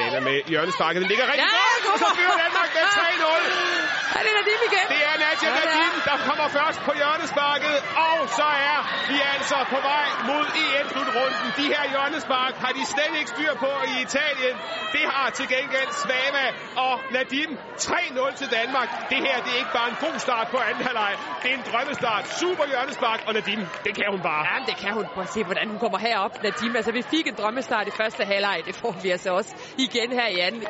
Dana med hjørnesparket. Den ligger rigtig Ja, godt, og så fører Danmark med 3-0. Er det Nadim igen? Det er Nadia Nadim, der kommer først på hjørnesparket, og så er vi altså på vej mod EM-slutrunden. De her hjørnespark har de slet ikke styr på i Italien. Det har til gengæld Svava og Nadim 3-0 til Danmark. Det her det er ikke bare en god start på anden halvleg. Det er en drømmestart. Super hjørnespark, og Nadim, det kan hun bare. Ja, det kan hun. Prøv at se, hvordan hun kommer herop, Nadim. Altså, vi fik en drømmestart i første halvleg. Det får vi altså også igen her i anden.